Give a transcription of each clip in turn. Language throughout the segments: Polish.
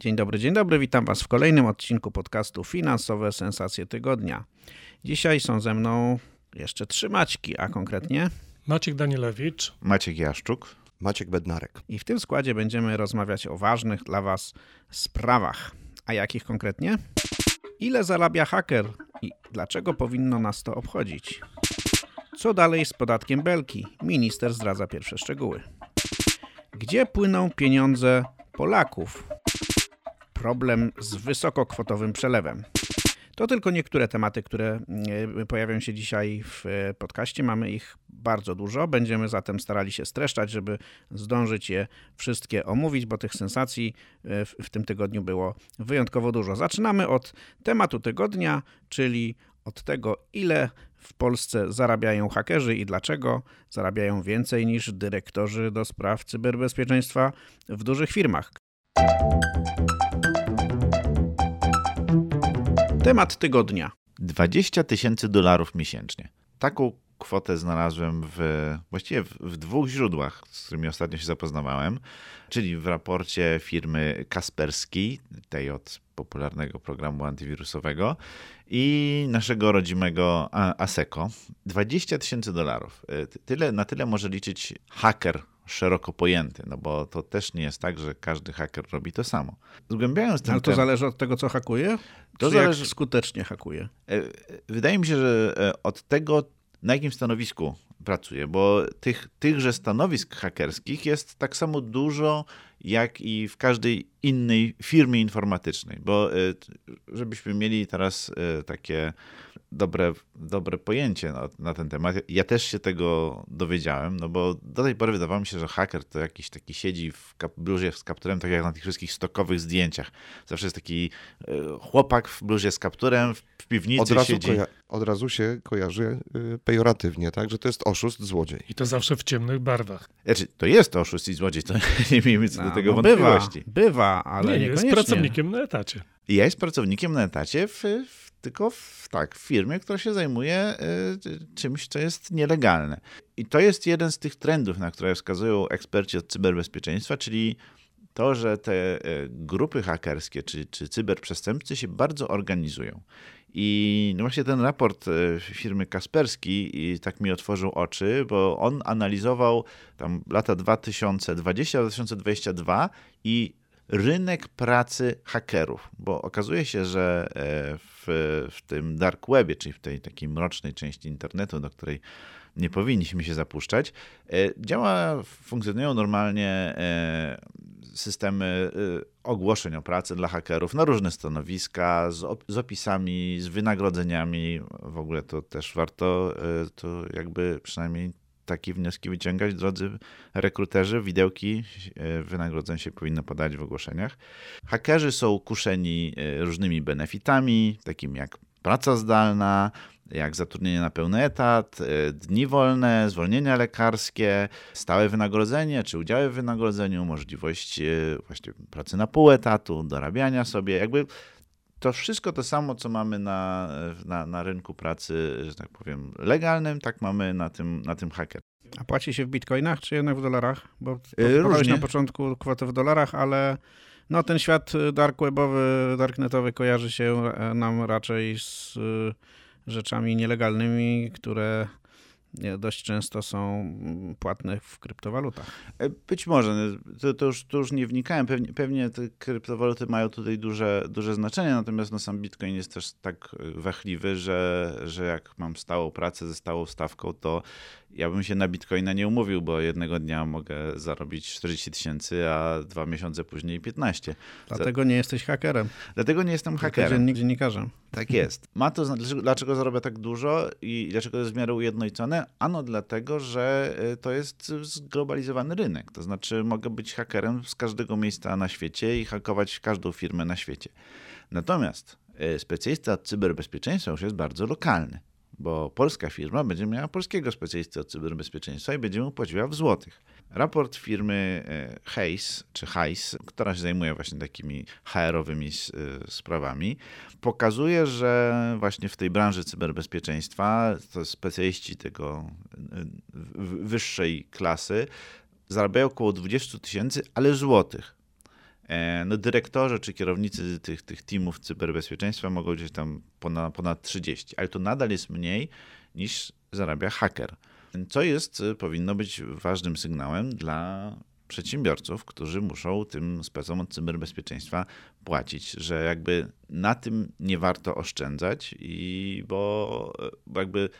Dzień dobry, dzień dobry. Witam Was w kolejnym odcinku podcastu Finansowe Sensacje Tygodnia. Dzisiaj są ze mną jeszcze trzy Maćki, a konkretnie Maciek Danielewicz, Maciek Jaszczuk, Maciek Bednarek. I w tym składzie będziemy rozmawiać o ważnych dla Was sprawach. A jakich konkretnie? Ile zarabia haker i dlaczego powinno nas to obchodzić? Co dalej z podatkiem Belki? Minister zdradza pierwsze szczegóły. Gdzie płyną pieniądze Polaków? Problem z wysokokwotowym przelewem. To tylko niektóre tematy, które e, pojawią się dzisiaj w e, podcaście. Mamy ich bardzo dużo. Będziemy zatem starali się streszczać, żeby zdążyć je wszystkie omówić, bo tych sensacji e, w tym tygodniu było wyjątkowo dużo. Zaczynamy od tematu tygodnia, czyli od tego, ile w Polsce zarabiają hakerzy i dlaczego zarabiają więcej niż dyrektorzy do spraw cyberbezpieczeństwa w dużych firmach. Temat tygodnia. 20 tysięcy dolarów miesięcznie. Taką kwotę znalazłem w, właściwie w, w, dwóch źródłach, z którymi ostatnio się zapoznawałem, czyli w raporcie firmy Kasperski, tej od popularnego programu antywirusowego i naszego rodzimego ASECO. 20 tysięcy dolarów. Tyle, na tyle może liczyć haker szeroko pojęty, no bo to też nie jest tak, że każdy haker robi to samo. Zgłębiając ten Ale to zależy od tego, co hakuje? To zależy... jak skutecznie hakuje? E, wydaje mi się, że e, od tego, na jakim stanowisku pracuje, bo tych, tychże stanowisk hakerskich jest tak samo dużo, jak i w każdej innej firmie informatycznej, bo e, żebyśmy mieli teraz takie dobre, dobre pojęcie na, na, ten temat. Ja też się tego dowiedziałem, no bo do tej pory wydawało mi się, że haker to jakiś taki siedzi w bluzie z kapturem, tak jak na tych wszystkich stokowych zdjęciach. Zawsze jest taki e, chłopak w bluzie z kapturem, w piwnicy od razu siedzi. od razu się kojarzy y, pejoratywnie, tak? Że to jest oszust, złodziej. I to zawsze w ciemnych barwach. Znaczy, to jest oszust i złodziej, to nie miejmy co no, do tego no wątpliwości. Bywa, bywa ale nie, jest pracownikiem na etacie. Ja jest pracownikiem na etacie w, w tylko w, tak, w firmie, która się zajmuje y, czymś, co jest nielegalne. I to jest jeden z tych trendów, na które wskazują eksperci od cyberbezpieczeństwa, czyli to, że te y, grupy hakerskie czy, czy cyberprzestępcy się bardzo organizują. I no właśnie ten raport y, firmy Kasperski tak mi otworzył oczy, bo on analizował tam lata 2020-2022 i rynek pracy hakerów, bo okazuje się, że e, w, w tym dark webie, czyli w tej takiej mrocznej części internetu, do której nie powinniśmy się zapuszczać, e, działa, funkcjonują normalnie e, systemy ogłoszeń o pracy dla hakerów na różne stanowiska, z, z opisami, z wynagrodzeniami. W ogóle to też warto to jakby przynajmniej takie wnioski wyciągać, drodzy rekruterzy. Widełki e, wynagrodzeń się powinno podać w ogłoszeniach. Hakerzy są kuszeni e, różnymi benefitami, takimi jak praca zdalna, jak zatrudnienie na pełny etat, e, dni wolne, zwolnienia lekarskie, stałe wynagrodzenie czy udziały w wynagrodzeniu, możliwość właśnie pracy na pół etatu, dorabiania sobie, jakby to wszystko to samo, co mamy na, na, na rynku pracy, że tak powiem, legalnym, tak mamy na tym, na tym hacker. A płaci się w bitcoinach, czy jednak w dolarach? Bo y, Różnie. na początku kwotę w dolarach, ale no, ten świat dark webowy, darknetowy kojarzy się e, nam raczej z y, rzeczami nielegalnymi, które dość często są płatne w kryptowalutach. E, być może, to, to, już, to już nie wnikałem. Pewnie, pewnie te kryptowaluty mają tutaj duże, duże znaczenie, natomiast no, sam Bitcoin jest też tak wachliwy, że, że jak mam stałą pracę ze stałą stawką, to ja bym się na bitcoina nie umówił, bo jednego dnia mogę zarobić 40 tysięcy, a dwa miesiące później 15. Dlatego nie jesteś hakerem. Dlatego nie jestem hakerem. Dziennik, dziennikarzem. Tak jest. Ma to, dlaczego, dlaczego zarobię tak dużo i dlaczego to jest w miarę ujednolicone? Ano dlatego, że y, to jest zglobalizowany rynek. To znaczy mogę być hakerem z każdego miejsca na świecie i hakować każdą firmę na świecie. Natomiast e, specjalista od cyberbezpieczeństwa już jest bardzo lokalny, bo polska firma będzie miała polskiego specjalisty od cyberbezpieczeństwa i będzie mu płaciła w złotych. Raport firmy e, Hayes, czy Hayes, która się zajmuje właśnie takimi HR-owymi e, sprawami, pokazuje, że właśnie w tej branży cyberbezpieczeństwa to specjaliści tego wyższej klasy zarabiają około 20 tysięcy, ale złotych. E, no, dyrektorzy czy kierownicy tych, tych teamów cyberbezpieczeństwa mogą gdzieś tam ponad, ponad 30, ale to nadal jest mniej niż zarabia haker. Co jest, e, powinno być ważnym sygnałem dla przedsiębiorców, którzy muszą tym specom od cyberbezpieczeństwa płacić, że jakby na tym nie warto oszczędzać i bo, bo jakby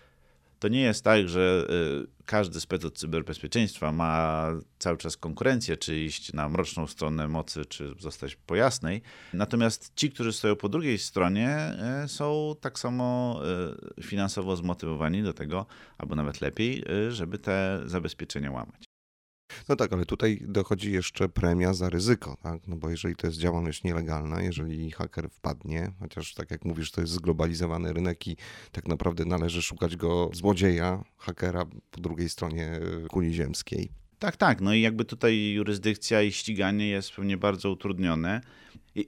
to nie jest tak, że y, każdy spec od cyberbezpieczeństwa ma cały czas konkurencję, czy iść na mroczną stronę mocy, czy zostać po jasnej. Natomiast ci, którzy stoją po drugiej stronie, y, są tak samo y, finansowo zmotywowani do tego, albo nawet lepiej, żeby te zabezpieczenia łamać. No tak, ale tutaj dochodzi jeszcze premia za ryzyko, tak? No bo jeżeli to jest działalność nielegalna, jeżeli haker wpadnie, chociaż tak jak mówisz, to jest zglobalizowany rynek i tak naprawdę należy szukać go złodzieja, hakera po drugiej stronie kuli ziemskiej. Tak, tak. No i jakby tutaj jurysdykcja i ściganie jest pewnie bardzo utrudnione.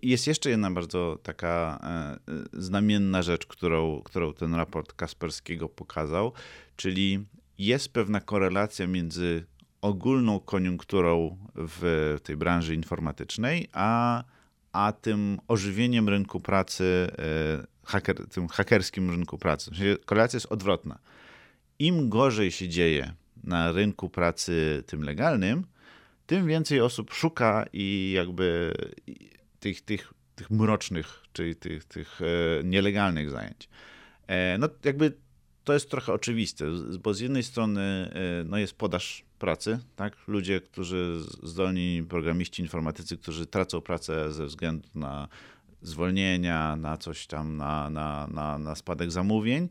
Jest jeszcze jedna bardzo taka e, e, znamienna rzecz, którą, którą ten raport Kasperskiego pokazał, czyli jest pewna korelacja między ogólną koniunkturą w tej branży informatycznej, a, a tym ożywieniem rynku pracy, e, haker, tym hakerskim rynku pracy. Korelacja jest odwrotna. Im gorzej się dzieje na rynku pracy tym legalnym, tym więcej osób szuka i jakby tych, tych, tych mrocznych, czyli tych, tych e, nielegalnych zajęć. E, no jakby to jest trochę oczywiste, bo z jednej strony no jest podaż pracy, tak? Ludzie, którzy zdolni programiści, informatycy, którzy tracą pracę ze względu na zwolnienia, na coś tam, na, na, na, na spadek zamówień,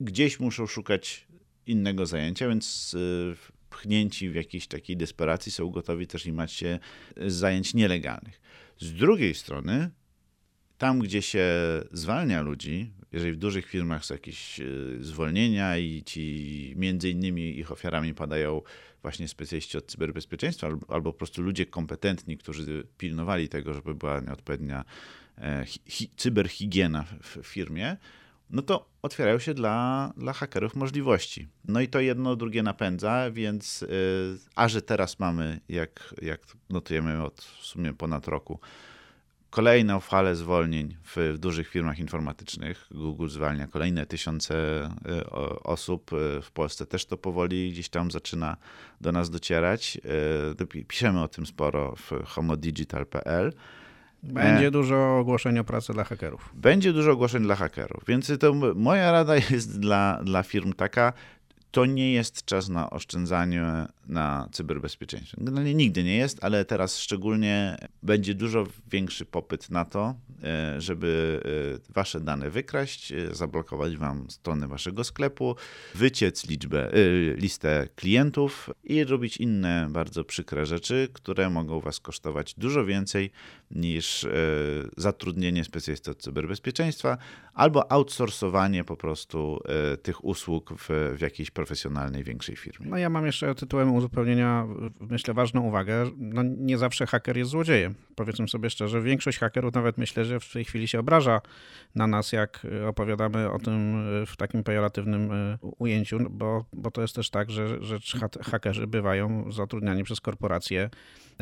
gdzieś muszą szukać innego zajęcia, więc y, pchnięci w jakiejś takiej desperacji są gotowi też imać się zajęć nielegalnych. Z drugiej strony, tam gdzie się zwalnia ludzi, jeżeli w dużych firmach są jakieś y, zwolnienia i ci między innymi ich ofiarami padają właśnie specjaliści od cyberbezpieczeństwa albo, po prostu ludzie kompetentni, którzy pilnowali tego, żeby była nieodpowiednia e, hi, cyberhigiena w, firmie, no to otwierają się dla, dla hakerów możliwości. No i to jedno drugie napędza, więc yy, a że teraz mamy, jak, jak notujemy od w sumie ponad roku, kolejną falę zwolnień w, w, dużych firmach informatycznych. Google zwalnia kolejne tysiące e, osób. E, w Polsce też to powoli gdzieś tam zaczyna do nas docierać. E, piszemy o tym sporo w homodigital.pl. Będzie dużo ogłoszeń o pracy dla hakerów. Będzie dużo ogłoszeń dla hakerów, więc to moja rada jest dla, dla firm taka, to nie jest czas na oszczędzanie na cyberbezpieczeństwie. Generalnie nigdy nie jest, ale teraz szczególnie będzie dużo większy popyt na to, e, żeby e, wasze dane wykraść, e, zablokować wam stronę waszego sklepu, wyciec liczbę, listę klientów i robić inne bardzo przykre rzeczy, które mogą was kosztować dużo więcej niż zatrudnienie specjalisty od cyberbezpieczeństwa albo outsourcowanie po prostu tych usług w, w jakiejś profesjonalnej, większej firmie. No ja mam jeszcze tytułem uzupełnienia, myślę, ważną uwagę. No, nie zawsze haker jest złodziejem. Powiedzmy sobie szczerze, większość hakerów nawet myślę, że w tej chwili się obraża na nas, jak opowiadamy o tym w takim pejoratywnym e, ujęciu, bo, bo to jest też tak, że, że hakerzy bywają zatrudniani przez korporacje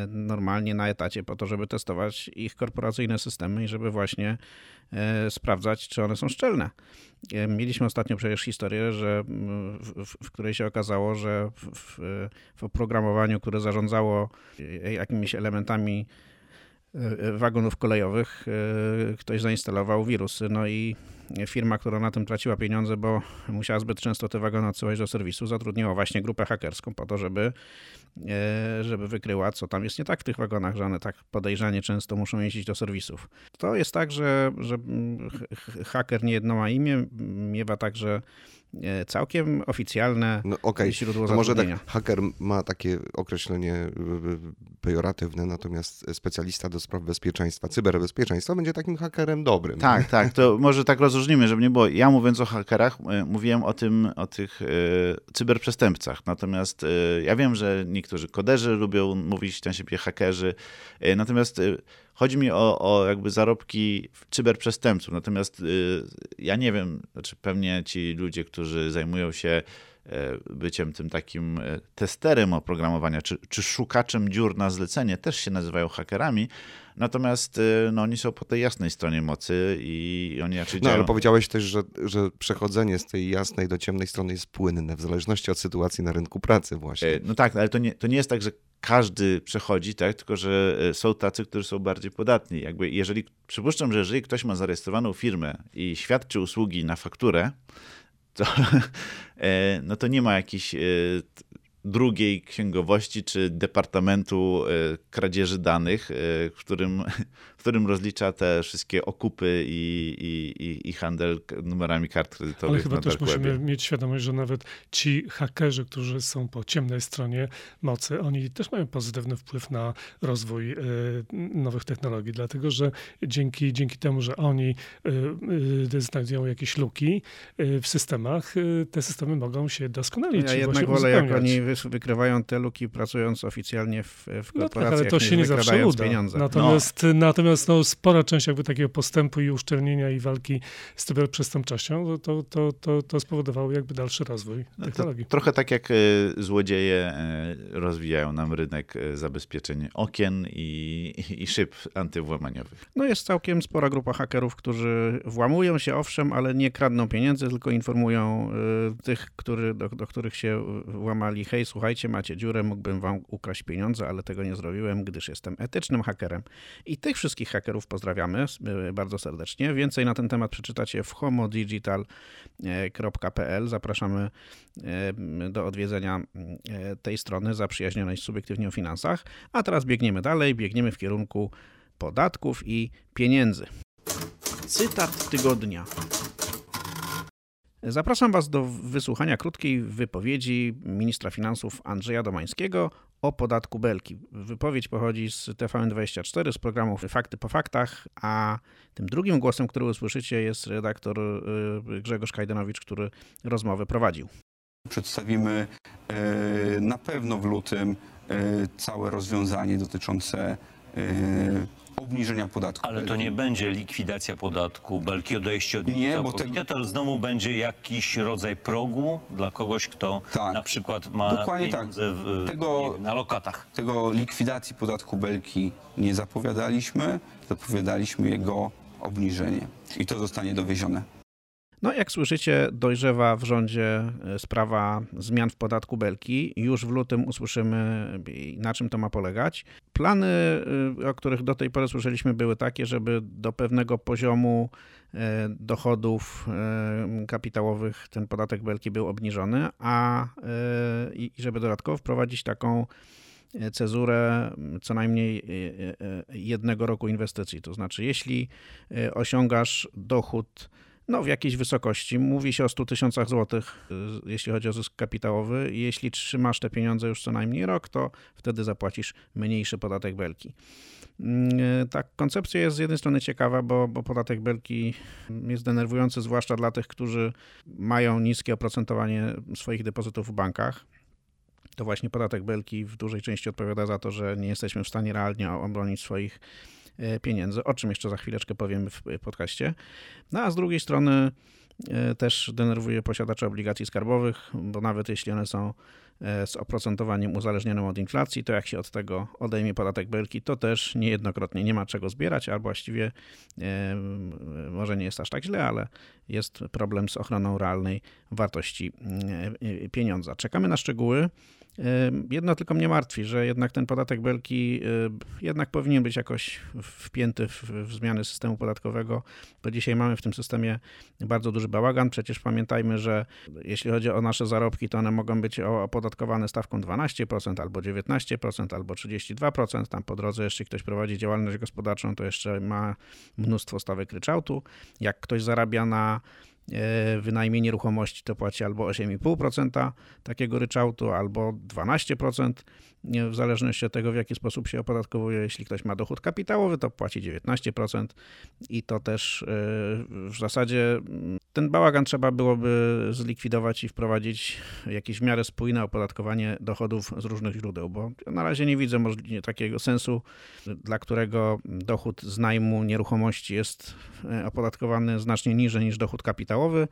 normalnie na etacie po to, żeby testować ich korporacyjne systemy i żeby właśnie e, sprawdzać, czy one są szczelne. E, mieliśmy ostatnio przecież historię, że w, w, w której się okazało, że w, w oprogramowaniu, które zarządzało jakimiś elementami e, wagonów kolejowych, ktoś zainstalował wirusy, no i firma, która na tym traciła pieniądze, bo musiała zbyt często te wagony odsyłać do serwisu, zatrudniła właśnie grupę hakerską po to, żeby, e, żeby wykryła, co tam jest nie tak w tych wagonach, że one tak podejrzanie często muszą jeździć do serwisów. To jest tak, że, że haker nie jedno ma imię, miewa także E, całkiem oficjalne no, okay. źródło no Może tak, haker ma takie określenie e, e, pejoratywne, natomiast specjalista do spraw bezpieczeństwa, cyberbezpieczeństwa będzie takim hakerem dobrym. Tak, tak, to może tak rozróżnimy, żeby nie było. Ja mówiąc o hakerach, mówiłem o tym, o tych e, cyberprzestępcach, natomiast e, ja wiem, że niektórzy koderzy lubią mówić na siebie hakerzy, e, natomiast Chodzi mi o, o jakby zarobki cyberprzestępców. Natomiast y, ja nie wiem, znaczy pewnie ci ludzie, którzy zajmują się e, byciem tym takim e, testerem oprogramowania, czy, czy szukaczem dziur na zlecenie, też się nazywają hakerami. Natomiast e, no, oni są po tej jasnej stronie mocy i oni raczej No działają... ale powiedziałeś też, że, że przechodzenie z tej jasnej do ciemnej strony jest płynne, w zależności od sytuacji na rynku pracy właśnie. No tak, ale to nie, to nie jest tak, że każdy przechodzi, tak? tylko że e, są tacy, którzy są bardziej podatni. Jakby jeżeli, przypuszczam, że jeżeli ktoś ma zarejestrowaną firmę i świadczy usługi na fakturę, to, e, no to nie ma jakichś e, drugiej księgowości czy departamentu kradzieży danych, w którym którym rozlicza te wszystkie okupy i, i, i handel numerami kart kredytowych. Ale chyba też musimy mieć świadomość, że nawet ci hakerzy, którzy są po ciemnej stronie mocy, oni też mają pozytywny wpływ na rozwój y, nowych technologii, dlatego że dzięki, dzięki temu, że oni y, y, znajdują jakieś luki w systemach, te systemy mogą się doskonalić. Ja jednak wolę, jak oni wykrywają te luki pracując oficjalnie w, w korporacjach, no tak, ale to się nie zawsze uda. Pieniądze. Natomiast, no. natomiast Natomiast no, spora część jakby takiego postępu i uszczelnienia i walki z cyberprzestępczością to, to, to, to spowodowało jakby dalszy rozwój no technologii. trochę tak jak e, złodzieje e, rozwijają nam rynek e, zabezpieczeń okien i, i szyb antywłamaniowych. No jest całkiem spora grupa hakerów, którzy włamują się owszem, ale nie kradną pieniędzy, tylko informują tych, który, do, do których się włamali, hej słuchajcie, macie dziurę, mógłbym wam ukraść pieniądze, ale tego nie zrobiłem, gdyż jestem etycznym hakerem. I tych wszystkich wszystkich hakerów pozdrawiamy e, bardzo serdecznie. Więcej na ten temat przeczytacie w homodigital.pl. Zapraszamy e, do odwiedzenia e, tej strony zaprzyjaźnionej subiektywnie o finansach. A teraz biegniemy dalej, biegniemy w kierunku podatków i pieniędzy. Cytat tygodnia. Zapraszam Was do wysłuchania krótkiej wypowiedzi ministra finansów Andrzeja Domańskiego o podatku Belki. Wypowiedź pochodzi z TVN24, z programu Fakty po faktach, a tym drugim głosem, który usłyszycie jest redaktor y, Grzegorz Kajdanowicz, który rozmowę prowadził. Przedstawimy y, na pewno w lutym y, całe rozwiązanie dotyczące obniżenia podatku. Ale to nie będzie likwidacja podatku belki, odejście od Nie, bo te... to znowu będzie jakiś rodzaj progu dla kogoś, kto tak. na przykład ma Dokładnie tak. w, tego, wiem, na lokatach. Tego likwidacji podatku belki nie zapowiadaliśmy, zapowiadaliśmy jego obniżenie i to zostanie dowiezione. No, jak słyszycie, dojrzewa w rządzie e, sprawa zmian w podatku Belki. Już w lutym usłyszymy, na czym to ma polegać. Plany, e, o których do tej pory słyszeliśmy, były takie, żeby do pewnego poziomu e, dochodów kapitałowych ten podatek Belki był obniżony, a i żeby dodatkowo wprowadzić taką cezurę co najmniej jednego roku inwestycji. To znaczy, jeśli osiągasz dochód no, w jakiejś wysokości. Mówi się o 100 tysiącach złotych, y, jeśli chodzi o zysk kapitałowy. Jeśli trzymasz te pieniądze już co najmniej rok, to wtedy zapłacisz mniejszy podatek belki. Mm, y, ta koncepcja jest z jednej strony ciekawa, bo, bo podatek belki jest denerwujący, zwłaszcza dla tych, którzy mają niskie oprocentowanie swoich depozytów w bankach. To właśnie podatek belki w dużej części odpowiada za to, że nie jesteśmy w stanie realnie obronić swoich pieniędzy, o czym jeszcze za chwileczkę powiem w podcaście. No a z drugiej strony e, też denerwuje posiadaczy obligacji skarbowych, bo nawet jeśli one są e, z oprocentowaniem uzależnionym od inflacji, to jak się od tego odejmie podatek belki, to też niejednokrotnie nie ma czego zbierać, albo właściwie może nie jest aż tak źle, ale jest problem z ochroną realnej wartości pieniądza. Czekamy na szczegóły. Jedno tylko mnie martwi, że jednak ten podatek belki jednak powinien być jakoś wpięty w, w zmiany systemu podatkowego, bo dzisiaj mamy w tym systemie bardzo duży bałagan. Przecież pamiętajmy, że jeśli chodzi o nasze zarobki, to one mogą być opodatkowane stawką 12% albo 19% albo 32%. Tam po drodze, jeśli ktoś prowadzi działalność gospodarczą, to jeszcze ma mnóstwo stawek ryczałtu. Jak ktoś zarabia na wynajmie nieruchomości, to płaci albo 8,5% takiego ryczałtu, albo 12%, w zależności od tego, w jaki sposób się opodatkowuje. Jeśli ktoś ma dochód kapitałowy, to płaci 19% i to też e, w zasadzie mm, ten bałagan trzeba byłoby zlikwidować i wprowadzić jakieś w miarę spójne opodatkowanie dochodów z różnych źródeł, bo na razie nie widzę takiego sensu, dla którego dochód z najmu nieruchomości jest e, opodatkowany znacznie niżej niż dochód kapitałowy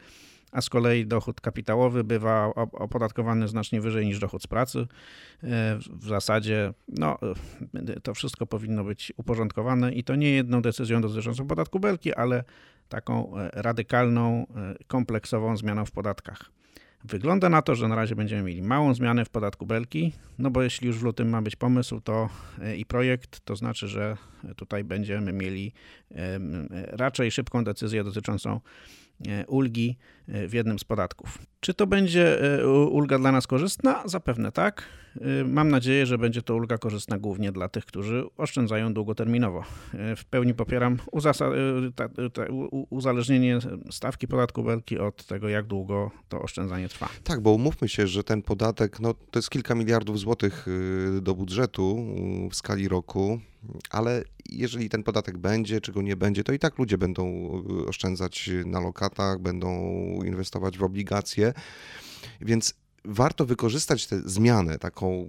a z kolei dochód kapitałowy bywa opodatkowany znacznie wyżej niż dochód z pracy. E, w zasadzie no, to wszystko powinno być uporządkowane i to nie jedną decyzją dotyczącą podatku belki, ale taką e, radykalną, e, kompleksową zmianą w podatkach. Wygląda na to, że na razie będziemy mieli małą zmianę w podatku belki, no bo jeśli już w lutym ma być pomysł to i projekt, to znaczy, że tutaj będziemy mieli raczej szybką decyzję dotyczącą E, ulgi e, w jednym z podatków. Czy to będzie e, ulga dla nas korzystna? Zapewne tak. Mam nadzieję, że będzie to ulga korzystna głównie dla tych, którzy oszczędzają długoterminowo. W pełni popieram uzależnienie stawki podatku belki od tego, jak długo to oszczędzanie trwa. Tak, bo umówmy się, że ten podatek no, to jest kilka miliardów złotych y, do budżetu w skali roku ale jeżeli ten podatek będzie, czy go nie będzie, to i tak ludzie będą y, oszczędzać na lokatach, będą inwestować w obligacje, więc warto wykorzystać tę zmianę, taką,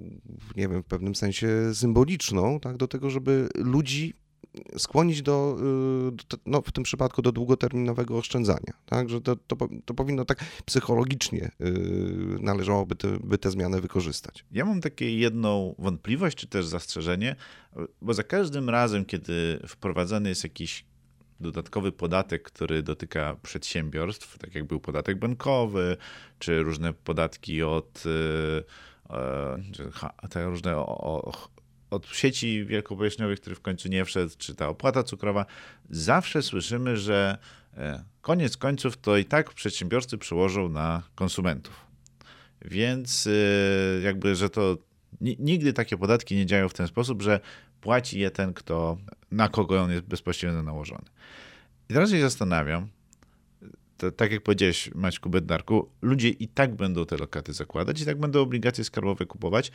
nie wiem, w pewnym sensie symboliczną, tak, do tego, żeby ludzi skłonić do, y, no w tym przypadku do długoterminowego oszczędzania. Tak? Że to, to, to powinno tak psychologicznie y, należałoby te, by te zmiany wykorzystać. Ja mam takie jedną wątpliwość, czy też zastrzeżenie, bo za każdym razem, kiedy wprowadzany jest jakiś dodatkowy podatek, który dotyka przedsiębiorstw, tak jak był podatek bankowy, czy różne podatki od y, e, te różne od sieci wielkopowierzchniowych, który w końcu nie wszedł, czy ta opłata cukrowa, zawsze słyszymy, że e, koniec końców to i tak przedsiębiorcy przełożą na konsumentów. Więc e, jakby, że to nigdy takie podatki nie działają w ten sposób, że płaci je ten, kto, na kogo on jest bezpośrednio nałożony. I teraz się zastanawiam, to, tak jak powiedziałeś Maćku Bednarku, ludzie i tak będą te lokaty zakładać, i tak będą obligacje skarbowe kupować.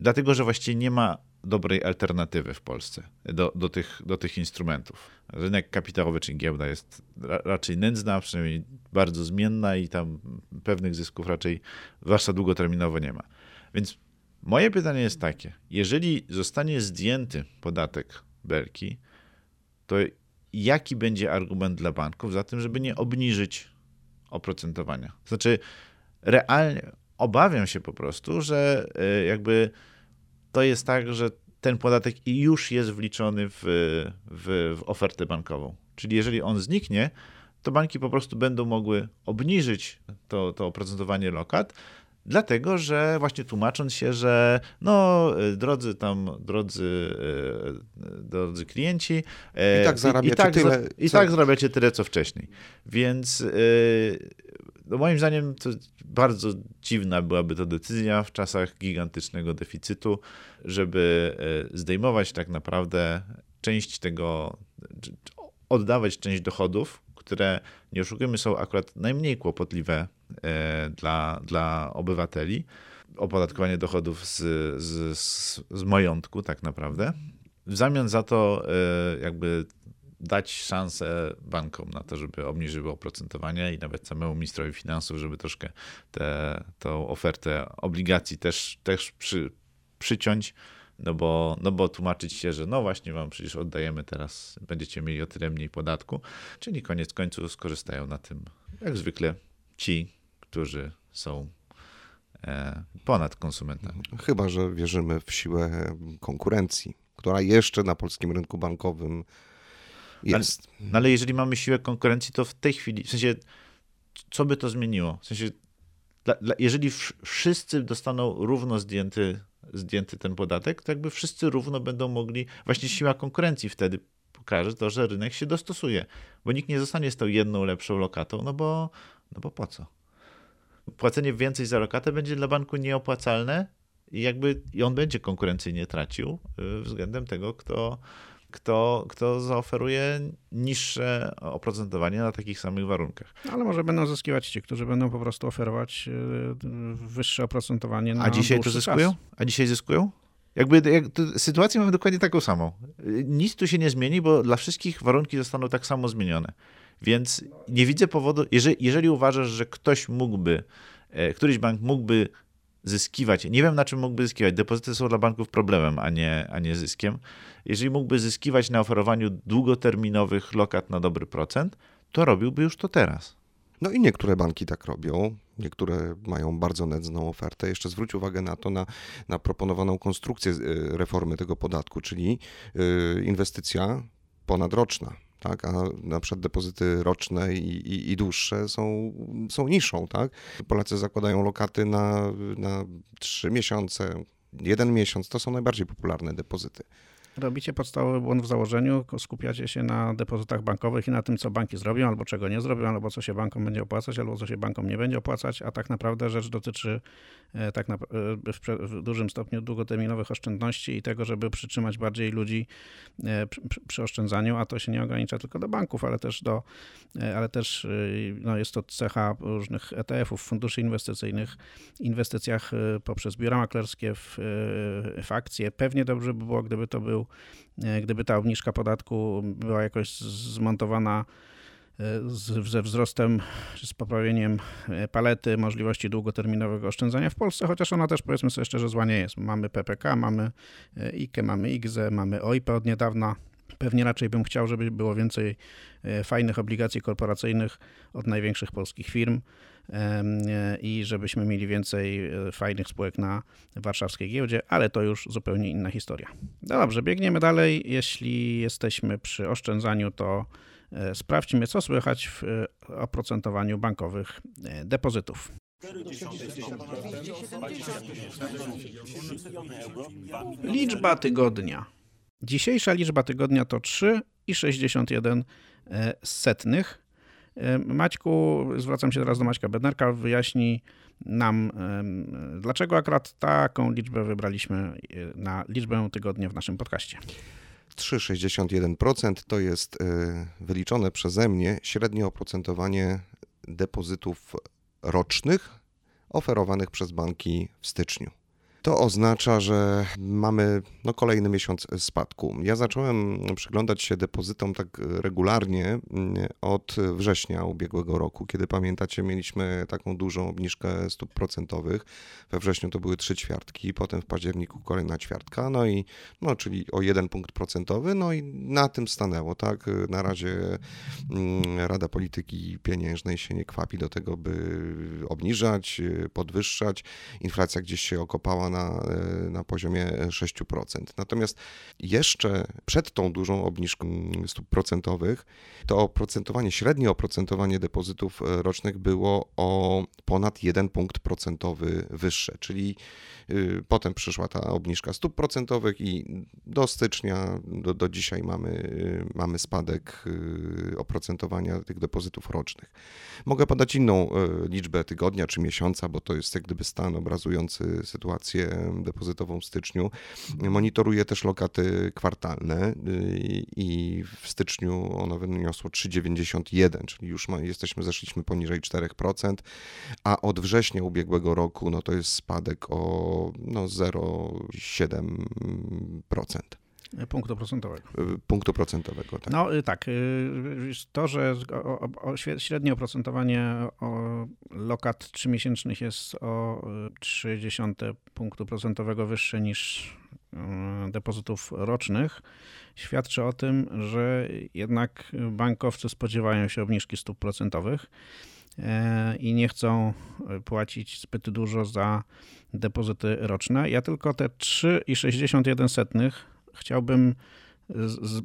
Dlatego, że właściwie nie ma dobrej alternatywy w Polsce do, do, tych, do tych instrumentów. Rynek kapitałowy, czyli giełda jest raczej nędzna, przynajmniej bardzo zmienna i tam pewnych zysków raczej, zwłaszcza długoterminowo, nie ma. Więc moje pytanie jest takie: jeżeli zostanie zdjęty podatek Belki, to jaki będzie argument dla banków za tym, żeby nie obniżyć oprocentowania? Znaczy, realnie obawiam się po prostu, że e, jakby to jest tak, że ten podatek już jest wliczony w, w, w ofertę bankową. Czyli jeżeli on zniknie, to banki po prostu będą mogły obniżyć to, to oprocentowanie lokat, dlatego że właśnie tłumacząc się, że no drodzy tam, drodzy, e, drodzy klienci, e, i tak zarabiacie i tak, tyle, i tak zarabiacie tyle, co wcześniej. Więc no moim zdaniem to bardzo dziwna byłaby to decyzja w czasach gigantycznego deficytu, żeby zdejmować tak naprawdę część tego, oddawać część dochodów, które, nie oszukujmy, są akurat najmniej kłopotliwe dla, dla obywateli. Opodatkowanie dochodów z, z, z majątku, tak naprawdę. W zamian za to, e, jakby dać szansę bankom na to, żeby obniżyły oprocentowanie i nawet samemu ministrowi finansów, żeby troszkę tę ofertę obligacji też, też przy, przyciąć, no bo, no bo tłumaczyć się, że no właśnie wam przecież oddajemy teraz, będziecie mieli o tyle mniej podatku, czyli koniec końców skorzystają na tym, jak zwykle, ci, którzy są e, ponad konsumentami. Chyba, że wierzymy w siłę konkurencji, która jeszcze na polskim rynku bankowym jest. Ale, no ale jeżeli mamy siłę konkurencji, to w tej chwili, w sensie, co by to zmieniło? W sensie, jeżeli wszyscy dostaną równo zdjęty, zdjęty ten podatek, to jakby wszyscy równo będą mogli, właśnie siła konkurencji wtedy pokaże to, że rynek się dostosuje, bo nikt nie zostanie z tą jedną lepszą lokatą, no bo, no bo po co? Płacenie więcej za lokatę będzie dla banku nieopłacalne i jakby i on będzie konkurencyjnie tracił y, względem tego, kto, kto, kto zaoferuje niższe oprocentowanie na takich samych warunkach. Ale może będą zyskiwać ci, którzy będą po prostu oferować y, wyższe oprocentowanie na A dzisiaj to zyskują? Czas. A dzisiaj zyskują? Jakby jak, sytuację mamy dokładnie taką samą. Nic tu się nie zmieni, bo dla wszystkich warunki zostaną tak samo zmienione. Więc nie widzę powodu, jeżeli, jeżeli uważasz, że ktoś mógłby, e, któryś bank mógłby zyskiwać, nie wiem na czym mógłby zyskiwać, depozyty są dla banków problemem, a nie, a nie zyskiem. Jeżeli mógłby zyskiwać na oferowaniu długoterminowych lokat na dobry procent, to robiłby już to teraz. No i niektóre banki tak robią. Niektóre mają bardzo nędzną ofertę. Jeszcze zwróć uwagę na to, na, na proponowaną konstrukcję y, reformy tego podatku, czyli y, inwestycja ponadroczna. Tak, a na przykład depozyty roczne i, i, i, dłuższe są, są niższą. Tak? Polacy zakładają lokaty na, na 3 miesiące, jeden miesiąc. To są najbardziej popularne depozyty robicie podstawowy błąd w założeniu, skupiacie się na depozytach bankowych i na tym, co banki zrobią, albo czego nie zrobią, albo co się bankom będzie opłacać, albo co się bankom nie będzie opłacać, a tak naprawdę rzecz dotyczy e, tak na, e, w, w, dużym stopniu długoterminowych oszczędności i tego, żeby przytrzymać bardziej ludzi e, przy, przy, oszczędzaniu, a to się nie ogranicza tylko do banków, ale też do, ale też no jest to cecha różnych ETF-ów, funduszy inwestycyjnych, inwestycjach poprzez biura maklerskie w, w akcje. Pewnie dobrze by było, gdyby to był E, gdyby ta obniżka podatku była jakoś zmontowana e, z, ze wzrostem, czy z poprawieniem e, palety możliwości długoterminowego oszczędzania w Polsce, chociaż ona też powiedzmy sobie szczerze zła nie jest. Mamy PPK, mamy IKE, mamy IGZE, mamy OIP od niedawna. Pewnie raczej bym chciał, żeby było więcej fajnych obligacji korporacyjnych od największych polskich firm i żebyśmy mieli więcej e, fajnych spółek na warszawskiej giełdzie, ale to już zupełnie inna historia. No dobrze, biegniemy dalej. Jeśli jesteśmy przy oszczędzaniu, to e, sprawdźmy, co słychać w e, oprocentowaniu bankowych depozytów. Liczba tygodnia. Dzisiejsza liczba tygodnia to 3,61 setnych. Maćku, zwracam się teraz do Maćka Bednarka, wyjaśni nam, dlaczego akurat taką liczbę wybraliśmy e, na liczbę tygodnia w naszym podcaście. 3,61% to jest e, wyliczone przeze mnie średnie oprocentowanie depozytów rocznych oferowanych przez banki w styczniu. To oznacza, że mamy no, kolejny miesiąc spadku. Ja zacząłem przyglądać się depozytom tak regularnie mm, od września ubiegłego roku, kiedy pamiętacie, mieliśmy taką dużą obniżkę stóp procentowych. We wrześniu to były trzy ćwiartki, potem w październiku kolejna ćwiartka, no i no, czyli o jeden punkt procentowy, no i na tym stanęło, tak? Na razie mm, Rada Polityki Pieniężnej się nie kwapi do tego, by obniżać, podwyższać. Inflacja gdzieś się okopała na, e, na poziomie 6%. Natomiast jeszcze przed tą dużą obniżką stóp procentowych, to oprocentowanie, średnie oprocentowanie depozytów e, rocznych było o ponad 1 punkt procentowy wyższe, czyli y, potem przyszła ta obniżka stóp procentowych i do stycznia, do, do dzisiaj mamy, y, mamy spadek y, oprocentowania tych depozytów rocznych. Mogę podać inną liczbę tygodnia czy miesiąca, bo to jest jak gdyby stan obrazujący sytuację depozytową w styczniu. Monitoruję też lokaty kwartalne y, i w styczniu ono wyniosło 3,91, czyli już jesteśmy, zeszliśmy poniżej 4%, a od września ubiegłego roku no to jest spadek o no, 0,7%. Punktu procentowego. Punktu procentowego, tak. No y, tak, y, to, że średnie oprocentowanie lokat trzymiesięcznych jest o 0,3 punktu procentowego wyższe niż y, depozytów rocznych, świadczy o tym, że jednak bankowcy spodziewają się obniżki stóp procentowych i nie chcą płacić zbyt dużo za depozyty roczne. Ja tylko te 3,61 chciałbym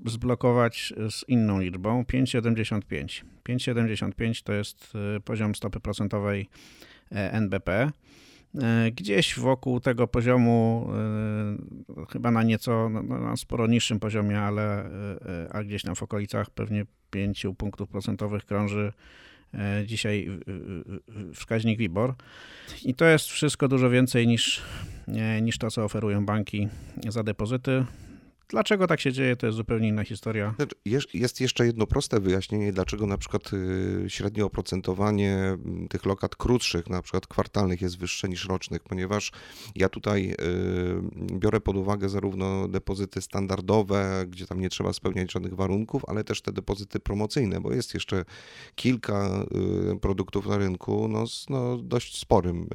zblokować z inną liczbą 5,75. 5,75 to jest y, poziom stopy procentowej NBP. Gdzieś wokół tego poziomu, chyba na nieco, na sporo niższym poziomie, ale a gdzieś tam w okolicach pewnie 5 punktów procentowych krąży dzisiaj wskaźnik WIBOR. I to jest wszystko dużo więcej niż, niż to, co oferują banki za depozyty. Dlaczego tak się dzieje, to jest zupełnie inna historia. Znaczy, jest jeszcze jedno proste wyjaśnienie, dlaczego na przykład y, średnie oprocentowanie mm, tych lokat krótszych, na przykład kwartalnych jest wyższe niż rocznych, ponieważ ja tutaj y, biorę pod uwagę zarówno depozyty standardowe, gdzie tam nie trzeba spełniać żadnych warunków, ale też te depozyty promocyjne, bo jest jeszcze kilka y, produktów na rynku no, z no, dość sporym,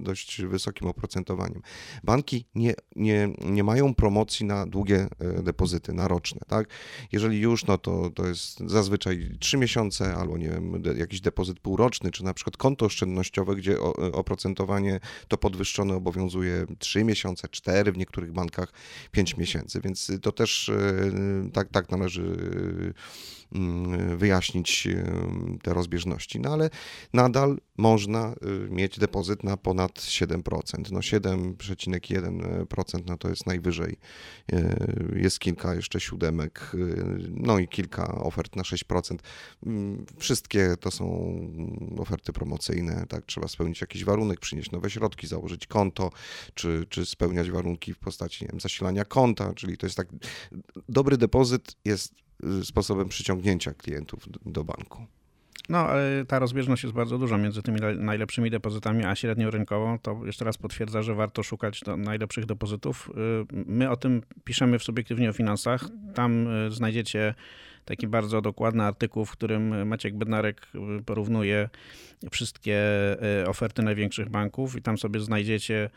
dość wysokim oprocentowaniem. Banki nie, nie, nie mają promocji na długie długie depozyty na roczne, tak? Jeżeli już, no to, to jest zazwyczaj 3 miesiące albo nie wiem, jakiś depozyt półroczny, czy na przykład konto oszczędnościowe, gdzie oprocentowanie to podwyższone obowiązuje 3 miesiące, 4, w niektórych bankach 5 miesięcy, więc to też e, tak, tak należy wyjaśnić te rozbieżności. No ale nadal można y, mieć depozyt na ponad 7%. No 7,1% no to jest najwyżej. Y, jest kilka jeszcze siódemek, y, no i kilka ofert na 6%. Mm, wszystkie to są oferty promocyjne, tak, trzeba spełnić jakiś warunek, przynieść nowe środki, założyć konto, czy, czy spełniać warunki w postaci nie wiem, zasilania konta, czyli to jest tak, dobry depozyt jest sposobem przyciągnięcia klientów do banku. No, ale ta rozbieżność jest bardzo duża między tymi najlepszymi depozytami a średnią rynkową. To jeszcze raz potwierdza, że warto szukać najlepszych depozytów. Y, my o tym piszemy w subiektywnie o finansach. Tam y, znajdziecie taki bardzo dokładny artykuł, w którym Maciek Bednarek porównuje wszystkie oferty największych banków i tam sobie znajdziecie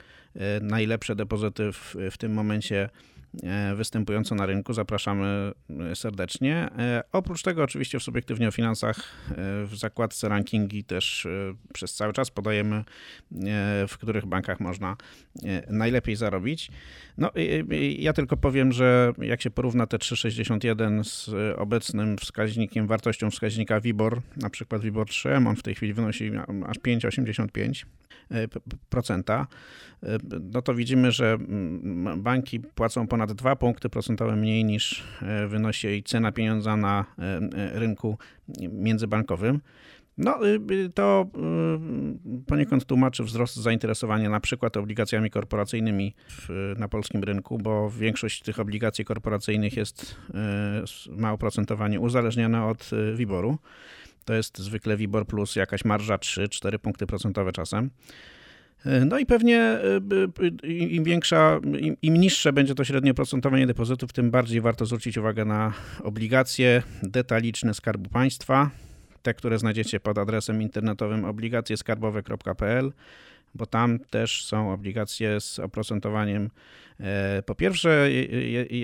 najlepsze depozyty w, w tym momencie występującą na rynku. Zapraszamy e, serdecznie. E, oprócz tego, oczywiście w subiektywnie o finansach w zakładce rankingi też przez cały czas podajemy, w których bankach można najlepiej zarobić. No, ja tylko powiem, że jak się porówna te 3,61 z obecnym wskaźnikiem, wartością wskaźnika WIBOR, na przykład WIBOR 3, on w tej chwili wynosi aż 5,85%, no to widzimy, że banki płacą ponad 2 punkty procentowe mniej niż e, wynosi cena pieniądza na e, e, rynku międzybankowym. No, y, y, to y, poniekąd tłumaczy wzrost zainteresowania na przykład obligacjami korporacyjnymi na polskim rynku, bo większość tych obligacji korporacyjnych jest, ma oprocentowanie uzależnione od WIBOR-u. To jest zwykle WIBOR plus jakaś marża 3-4 punkty procentowe czasem. No i pewnie im większa, im, im, niższe będzie to średnie procentowanie depozytów, tym bardziej warto zwrócić uwagę na obligacje detaliczne Skarbu Państwa, te, które znajdziecie pod adresem internetowym obligacjeskarbowe.pl, bo tam też są obligacje z oprocentowaniem. E, po pierwsze,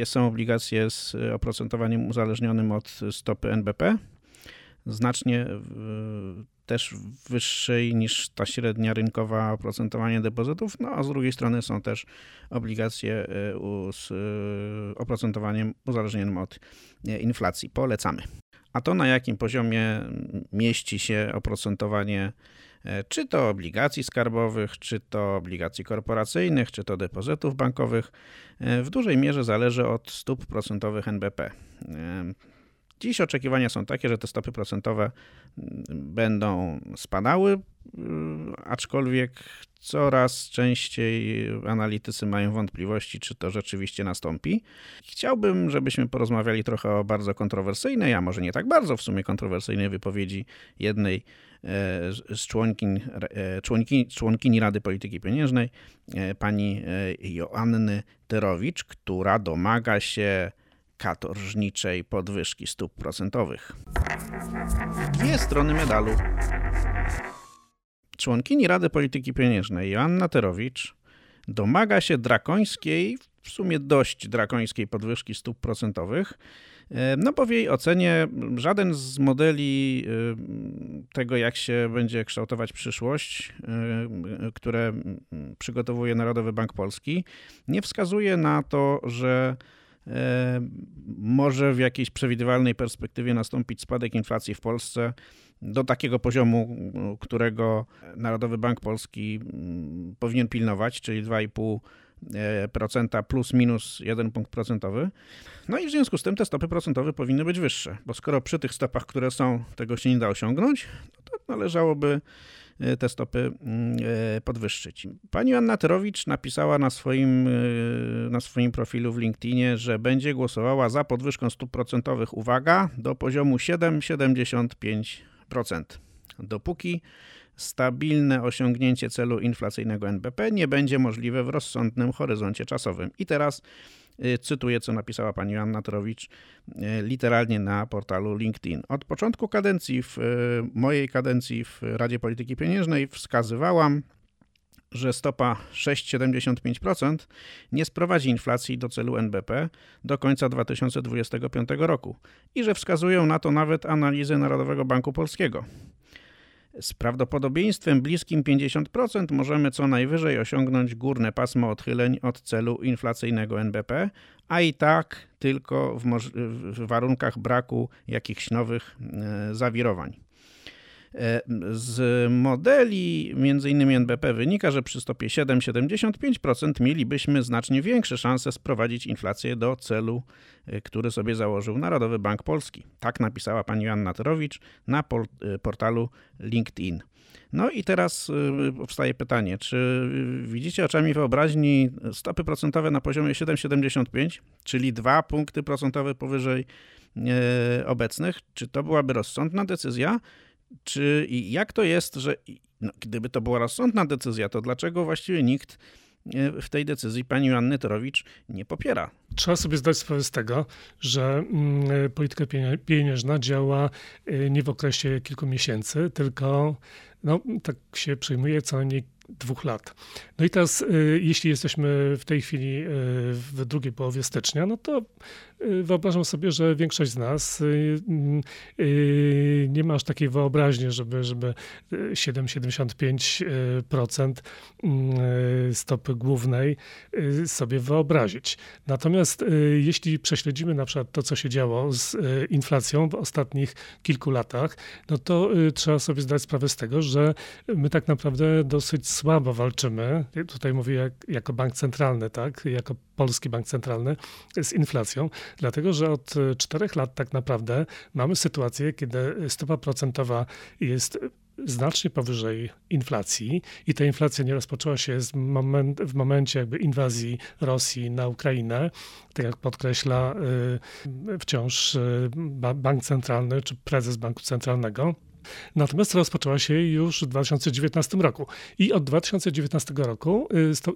są obligacje z oprocentowaniem uzależnionym od stopy NBP, znacznie też wyższej niż ta średnia rynkowa oprocentowanie depozytów, no a z drugiej strony są też obligacje e, z e, oprocentowaniem uzależnionym od inflacji. Polecamy. A to na jakim poziomie mieści się oprocentowanie e, czy to obligacji skarbowych, czy to obligacji korporacyjnych, czy to depozytów bankowych, w dużej mierze zależy od stóp procentowych NBP. Dziś oczekiwania są takie, że te stopy procentowe mm, będą spadały, y, aczkolwiek coraz częściej analitycy mają wątpliwości, czy to rzeczywiście nastąpi. Chciałbym, żebyśmy porozmawiali trochę o bardzo kontrowersyjnej, a może nie tak bardzo w sumie kontrowersyjnej wypowiedzi jednej e, z członkin, e, członkini, członkini Rady Polityki Pieniężnej, e, pani Joanny Terowicz, która domaga się katorżniczej podwyżki stóp procentowych. Dwie strony medalu. Członkini Rady Polityki Pieniężnej Joanna Terowicz domaga się drakońskiej, w sumie dość drakońskiej podwyżki stóp procentowych, e, no bo w jej ocenie żaden z modeli e, tego, jak się będzie kształtować przyszłość, e, które przygotowuje Narodowy Bank Polski, nie wskazuje na to, że może w jakiejś przewidywalnej perspektywie nastąpić spadek inflacji w Polsce do takiego poziomu, którego Narodowy Bank Polski mm, powinien pilnować, czyli 2,5% plus minus 1 punkt procentowy. No i w związku z tym te stopy procentowe powinny być wyższe, bo skoro przy tych stopach, które są, tego się nie da osiągnąć, no to należałoby e, te stopy mm, e, podwyższyć. Pani Anna Terowicz napisała na swoim, e, na swoim profilu w LinkedInie, że będzie głosowała za podwyżką stóp procentowych, uwaga, do poziomu 7,75%. Dopóki stabilne osiągnięcie celu inflacyjnego NBP nie będzie możliwe w rozsądnym horyzoncie czasowym. I teraz Y, cytuję, co napisała pani Anna Trowicz y, literalnie na portalu LinkedIn. Od początku kadencji, w y, mojej kadencji w Radzie Polityki Pieniężnej wskazywałam, że stopa 6,75% nie sprowadzi inflacji do celu NBP do końca 2025 roku i że wskazują na to nawet analizy Narodowego Banku Polskiego. Z prawdopodobieństwem bliskim 50% możemy co najwyżej osiągnąć górne pasmo odchyleń od celu inflacyjnego NBP, a i tak tylko w, w warunkach braku jakichś nowych e, zawirowań. E, z modeli m.in. NBP wynika, że przy stopie 7,75% mielibyśmy znacznie większe szanse sprowadzić inflację do celu, e, który sobie założył Narodowy Bank Polski. Tak napisała pani Joanna Terowicz na e, portalu LinkedIn. No i teraz powstaje pytanie, czy widzicie oczami wyobraźni stopy procentowe na poziomie 7,75, czyli dwa punkty procentowe powyżej obecnych? Czy to byłaby rozsądna decyzja? Czy i jak to jest, że no, gdyby to była rozsądna decyzja, to dlaczego właściwie nikt e, w tej decyzji pani Joanny Torowicz nie popiera? Trzeba sobie zdać sprawę z tego, że mm, e, polityka pieniężna działa e, nie w okresie kilku miesięcy, tylko no, tak się przyjmuje co najmniej dwóch lat. No i teraz, jeśli jesteśmy w tej chwili w drugiej połowie stycznia, no to Y, wyobrażam sobie, że większość z nas y, y, nie ma aż takiej wyobraźni, żeby, żeby 7-75% stopy głównej sobie wyobrazić. Natomiast jeśli prześledzimy na przykład to, co się działo z inflacją w ostatnich kilku latach, no to trzeba sobie zdać sprawę z tego, że my tak naprawdę dosyć słabo walczymy. Tutaj mówię jak, jako bank centralny, tak, jako polski bank centralny z inflacją. Dlatego, że od e, czterech lat tak naprawdę mamy sytuację, kiedy stopa procentowa jest znacznie powyżej inflacji i ta inflacja nie rozpoczęła się moment, w momencie jakby inwazji Rosji na Ukrainę, tak jak podkreśla y, wciąż y, bank centralny czy prezes banku centralnego. Natomiast rozpoczęła się już w 2019 roku. I od 2019 roku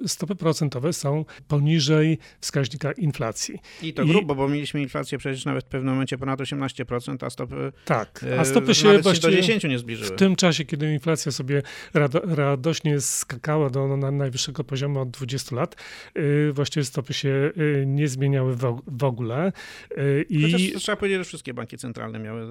y, stopy procentowe są poniżej wskaźnika inflacji. I to grubo, I... bo mieliśmy inflację przecież nawet w pewnym momencie ponad 18%, a stopy, tak, a stopy się właśnie do 10 nie zbliżyły. W tym czasie, kiedy inflacja sobie rado, radośnie skakała do no, najwyższego poziomu od 20 lat, yy, właściwie stopy się nie zmieniały w, ogóle. I... trzeba powiedzieć, że wszystkie banki centralne miały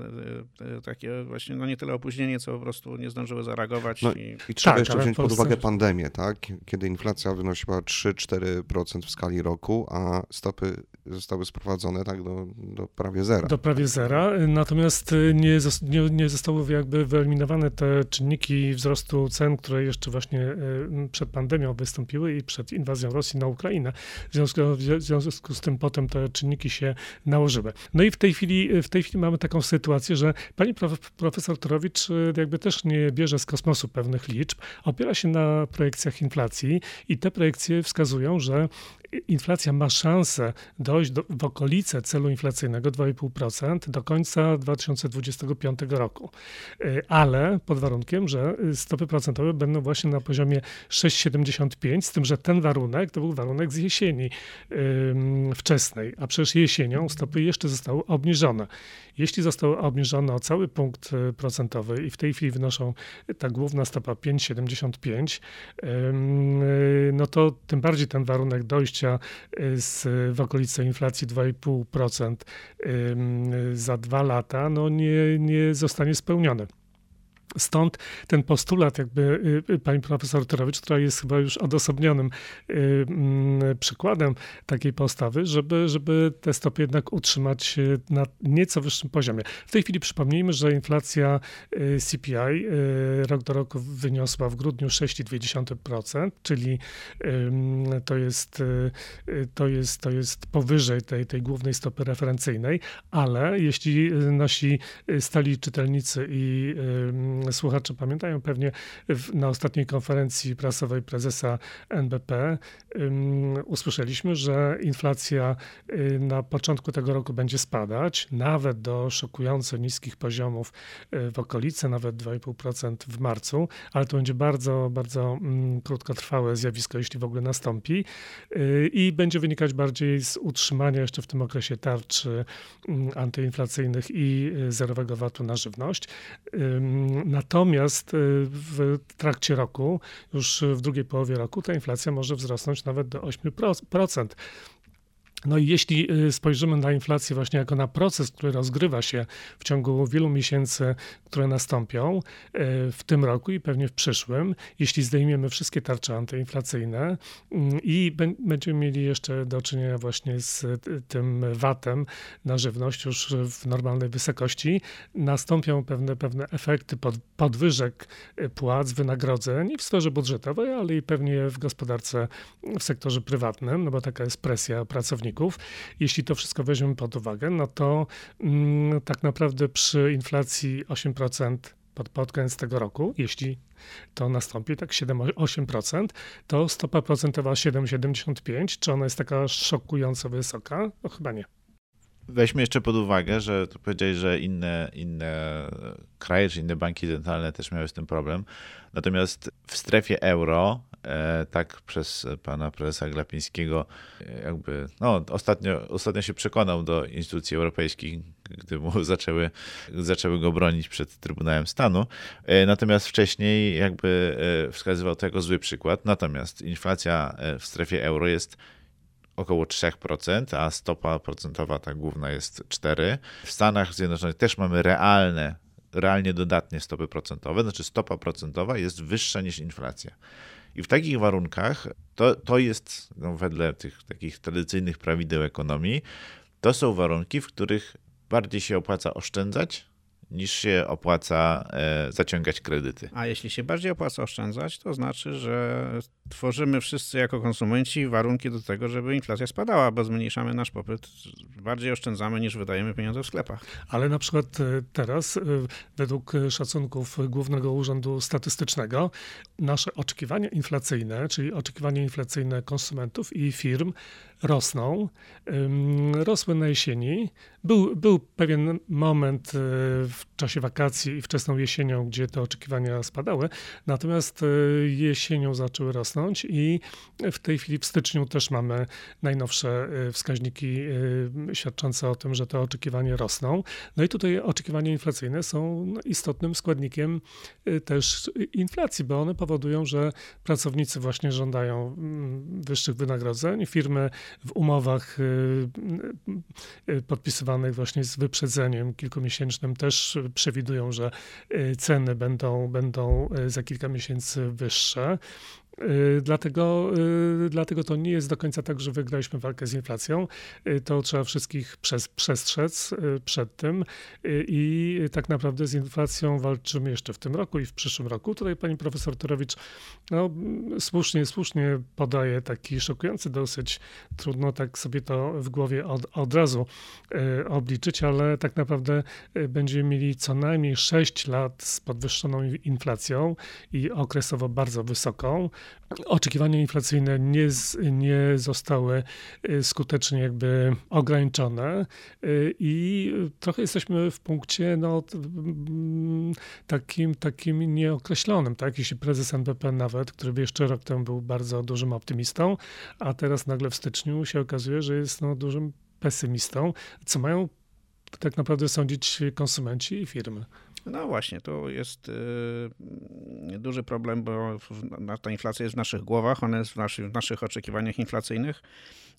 y, y, takie właśnie, no nie tyle opóźnienie, co po prostu nie zdążyły zareagować. No, i... i trzeba tak, jeszcze wziąć pod uwagę pandemię, tak? Kiedy inflacja wynosiła 3-4% w skali roku, a stopy zostały sprowadzone tak do, do prawie zera. Do prawie zera, natomiast nie, nie, nie zostały jakby wyeliminowane te czynniki wzrostu cen, które jeszcze właśnie e, przed pandemią wystąpiły i przed inwazją Rosji na Ukrainę. W związku, w związku z tym potem te czynniki się nałożyły. No i w tej chwili, w tej chwili mamy taką sytuację, że pani profesor Torowicz e, jakby też nie bierze z kosmosu pewnych liczb, opiera się na projekcjach inflacji i te projekcje wskazują, że inflacja ma szansę dojść do, w okolice celu inflacyjnego 2,5% do końca 2025 roku. Y, ale pod warunkiem, że stopy procentowe będą właśnie na poziomie 6,75, z tym, że ten warunek to był warunek z jesieni wczesnej, a przecież jesienią stopy jeszcze zostały obniżone. Jeśli zostały obniżone o cały punkt y, i w tej chwili wynoszą ta główna stopa 5,75, no to tym bardziej ten warunek dojścia y, z, w okolice inflacji 2,5% za dwa lata no nie, nie zostanie spełniony. Stąd ten postulat jakby y, y, pani profesor Torowicz, która jest chyba już odosobnionym y, mm, przykładem takiej postawy, żeby, żeby te stopy jednak utrzymać na nieco wyższym poziomie. W tej chwili przypomnijmy, że inflacja CPI rok do roku wyniosła w grudniu 6,2%, czyli to jest, to jest, to jest powyżej tej, tej głównej stopy referencyjnej, ale jeśli nasi stali czytelnicy i słuchacze pamiętają pewnie w, na ostatniej konferencji prasowej prezesa NBP usłyszeliśmy, że inflacja y, na początku tego roku będzie spadać, nawet do szokująco niskich poziomów y, w okolicy, nawet 2,5% w marcu, ale to będzie bardzo, bardzo um, krótkotrwałe zjawisko, jeśli w ogóle nastąpi y, i będzie wynikać bardziej z utrzymania jeszcze w tym okresie tarczy um, antyinflacyjnych i zerowego VAT-u na żywność. Natomiast y, w trakcie roku, już w drugiej połowie roku, ta inflacja może wzrosnąć nawet do 8%. No i jeśli y, spojrzymy na inflację właśnie jako na proces, który rozgrywa się w ciągu wielu miesięcy, które nastąpią y, w tym roku i pewnie w przyszłym, jeśli zdejmiemy wszystkie tarcze antyinflacyjne mm, i będziemy mieli jeszcze do czynienia właśnie z y, tym VAT-em na żywność już w normalnej wysokości, nastąpią pewne, pewne efekty pod, podwyżek płac, wynagrodzeń w sferze budżetowej, ale i pewnie w gospodarce, w sektorze prywatnym, no bo taka jest presja pracowników jeśli to wszystko weźmiemy pod uwagę, no to mm, tak naprawdę przy inflacji 8% pod, pod koniec tego roku, jeśli to nastąpi, tak 7-8%, to stopa procentowa 7,75, czy ona jest taka szokująco wysoka? No chyba nie. Weźmy jeszcze pod uwagę, że to powiedziałeś, że inne, inne kraje czy inne banki centralne też miały z tym problem. Natomiast w strefie euro, e, tak przez pana prezesa Glapińskiego, e, jakby, no, ostatnio, ostatnio się przekonał do instytucji europejskich, gdy mu zaczęły, zaczęły go bronić przed Trybunałem Stanu. E, natomiast wcześniej jakby wskazywał to jako zły przykład. Natomiast inflacja w strefie euro jest około 3%, a stopa procentowa ta główna jest 4%. W Stanach Zjednoczonych też mamy realne, realnie dodatnie stopy procentowe, znaczy stopa procentowa jest wyższa niż inflacja. I w takich warunkach to, to jest, no, wedle tych takich tradycyjnych prawideł ekonomii, to są warunki, w których bardziej się opłaca oszczędzać niż się opłaca e, zaciągać kredyty. A jeśli się bardziej opłaca oszczędzać, to znaczy, że tworzymy wszyscy jako konsumenci warunki do tego, żeby inflacja spadała, bo zmniejszamy nasz popyt, bardziej oszczędzamy niż wydajemy pieniądze w sklepach. Ale na przykład e, teraz, e, według szacunków Głównego Urzędu Statystycznego, nasze oczekiwania inflacyjne, czyli oczekiwania inflacyjne konsumentów i firm rosną. Rosły na jesieni. Był, był pewien moment e, w czasie wakacji i wczesną jesienią, gdzie te oczekiwania spadały, natomiast jesienią zaczęły rosnąć i w tej chwili w styczniu też mamy najnowsze y, wskaźniki y, świadczące o tym, że te oczekiwania rosną. No i tutaj oczekiwania inflacyjne są no, istotnym składnikiem y, też inflacji, bo one powodują, że pracownicy właśnie żądają mm, wyższych wynagrodzeń, firmy w umowach podpisywanych właśnie z wyprzedzeniem kilkumiesięcznym też przewidują, że ceny będą, będą za kilka miesięcy wyższe. Y, dlatego, y, dlatego to nie jest do końca tak, że wygraliśmy walkę z inflacją. Y, to trzeba wszystkich przez, przestrzec przed tym i tak naprawdę z inflacją walczymy jeszcze w tym roku i w przyszłym roku. Tutaj pani profesor Torowicz no, słusznie, słusznie podaje taki szokujący dosyć, trudno tak sobie to w głowie od, od razu obliczyć, ale tak naprawdę będziemy mieli co najmniej 6 lat z podwyższoną inflacją i okresowo bardzo wysoką oczekiwania inflacyjne nie, nie zostały y, skutecznie jakby ograniczone y, i trochę jesteśmy w punkcie no, takim, takim nieokreślonym. Tak? Jeśli prezes NBP nawet, który jeszcze rok temu był bardzo dużym optymistą, a teraz nagle w styczniu się okazuje, że jest no, dużym pesymistą, co mają tak naprawdę sądzić konsumenci i firmy. No właśnie, to jest yy, duży problem, bo ta inflacja jest w naszych głowach, ona jest w, naszych, w naszych oczekiwaniach inflacyjnych.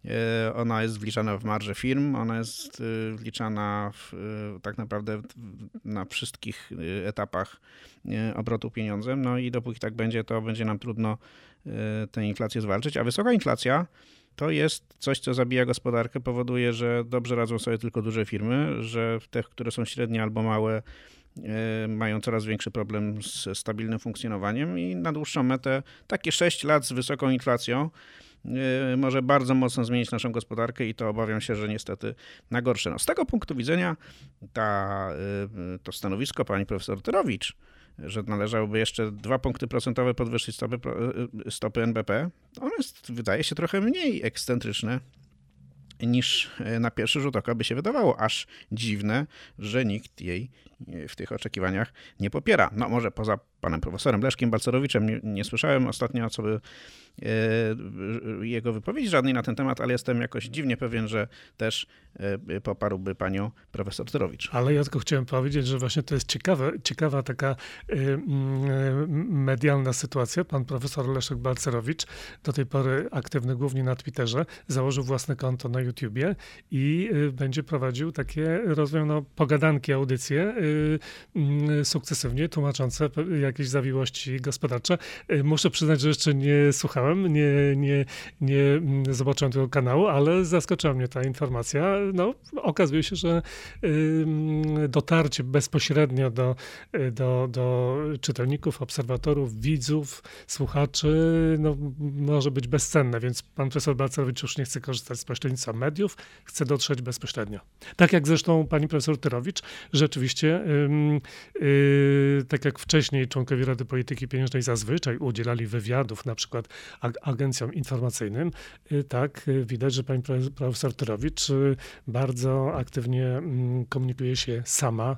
Yy, ona jest wliczana w marże firm, ona jest yy, wliczana w, y, tak naprawdę na wszystkich y, etapach y, obrotu pieniądzem. No i dopóki tak będzie, to będzie nam trudno tę inflację zwalczyć. A wysoka inflacja to jest coś, co zabija gospodarkę, powoduje, że dobrze radzą sobie tylko duże firmy, że te, które są średnie albo małe, mają coraz większy problem z stabilnym funkcjonowaniem i na dłuższą metę takie 6 lat z wysoką inflacją e, może bardzo mocno zmienić naszą gospodarkę i to obawiam się, że niestety na gorsze. No, z tego punktu widzenia ta, e, to stanowisko pani profesor Terowicz, że należałoby jeszcze dwa punkty procentowe podwyższyć stopy, stopy NBP, ono jest, wydaje się, trochę mniej ekscentryczne niż na pierwszy rzut oka by się wydawało. Aż dziwne, że nikt jej w tych oczekiwaniach nie popiera. No może poza panem profesorem Leszkiem Balcerowiczem nie, nie słyszałem ostatnio co by e, jego wypowiedzi żadnej na ten temat, ale jestem jakoś dziwnie pewien, że też e, poparłby panią profesor Terowicz. Ale ja tylko chciałem powiedzieć, że właśnie to jest ciekawe, ciekawa taka e, medialna sytuacja. Pan profesor Leszek Balcerowicz, do tej pory aktywny głównie na Twitterze, założył własne konto na YouTubie i będzie prowadził takie, rozumiem, no, pogadanki, audycje sukcesywnie tłumaczące jakieś zawiłości gospodarcze. Y, muszę przyznać, że jeszcze nie słuchałem, nie, nie, nie mm, zobaczyłem tego kanału, ale zaskoczyła mnie ta informacja. No, okazuje się, że dotarcie bezpośrednio do, y, do, do czytelników, obserwatorów, widzów, słuchaczy, no, może być bezcenne, więc pan profesor Balcerowicz już nie chce korzystać z pośrednictwa mediów, chce dotrzeć bezpośrednio. Tak jak zresztą pani profesor Tyrowicz, rzeczywiście, yy, tak jak wcześniej członkowie Rady Polityki Pieniężnej zazwyczaj udzielali wywiadów na przykład agencjom informacyjnym, y, tak y, widać, że pani profesor Tyrowicz y, bardzo aktywnie mm, komunikuje się sama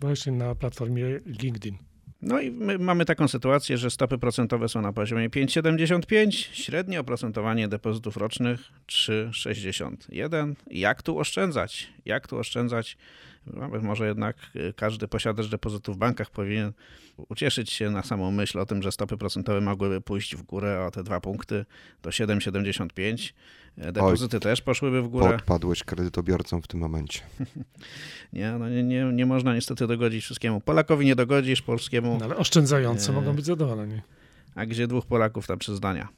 właśnie na platformie LinkedIn. No i my mamy taką sytuację, że stopy procentowe są na poziomie 5,75, średnie oprocentowanie depozytów rocznych 3,61. Jak tu oszczędzać? Jak tu oszczędzać? Może jednak y, każdy posiadacz depozytów w bankach powinien ucieszyć się na samą myśl o tym, że stopy procentowe mogłyby pójść w górę o te dwa punkty do 7,75. E, depozyty Oj, też poszłyby w górę. Podpadłeś kredytobiorcom w tym momencie. nie, no nie, nie, nie można niestety dogodzić wszystkiemu. Polakowi nie dogodzisz, polskiemu... No ale oszczędzający e... mogą być zadowoleni. A gdzie dwóch Polaków, tam trzy zdania.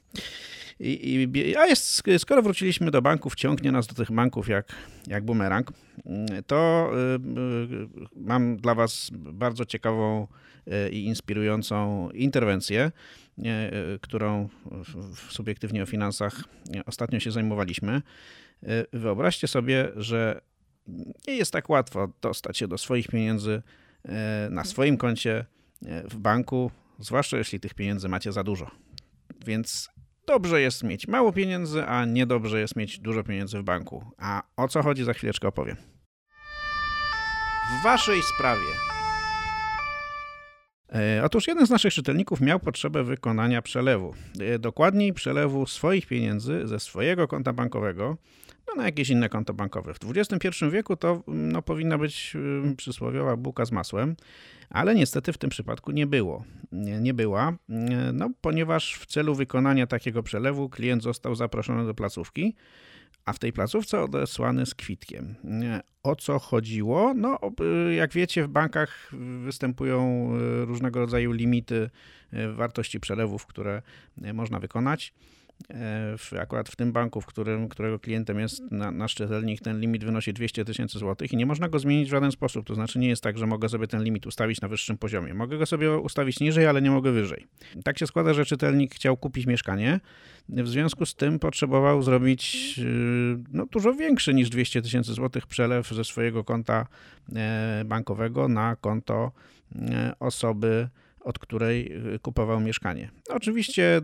I, i, a jest, skoro wróciliśmy do banków, ciągnie nas do tych banków jak, jak bumerang, to y, y, mam dla Was bardzo ciekawą y, i inspirującą interwencję, którą subiektywnie o finansach ostatnio się zajmowaliśmy. Wyobraźcie sobie, że nie jest tak łatwo dostać się do swoich pieniędzy na swoim koncie w banku, zwłaszcza jeśli tych pieniędzy macie za dużo. Więc Dobrze jest mieć mało pieniędzy, a niedobrze jest mieć dużo pieniędzy w banku. A o co chodzi za chwileczkę opowiem. W waszej sprawie. E, otóż jeden z naszych czytelników miał potrzebę wykonania przelewu. E, dokładniej przelewu swoich pieniędzy ze swojego konta bankowego na jakieś inne konto bankowe. W XXI wieku to no, powinna być y, przysłowiowa bułka z masłem, ale niestety w tym przypadku nie było. Nie, nie była, y, no, ponieważ w celu wykonania takiego przelewu klient został zaproszony do placówki, a w tej placówce odesłany z kwitkiem. Y, o co chodziło? No, jak wiecie, w bankach występują różnego rodzaju limity wartości przelewów, które można wykonać. E, w, akurat w tym banku, w którym, którego klientem jest na, nasz czytelnik, ten limit wynosi 200 tysięcy złotych i nie można go zmienić w żaden sposób. To znaczy nie jest tak, że mogę sobie ten limit ustawić na wyższym poziomie. Mogę go sobie ustawić niżej, ale nie mogę wyżej. Tak się składa, że czytelnik chciał kupić mieszkanie, w związku z tym potrzebował zrobić y, no, dużo większy niż 200 tysięcy złotych przelew ze swojego konta e, bankowego na konto e, osoby od której y, kupował mieszkanie. Oczywiście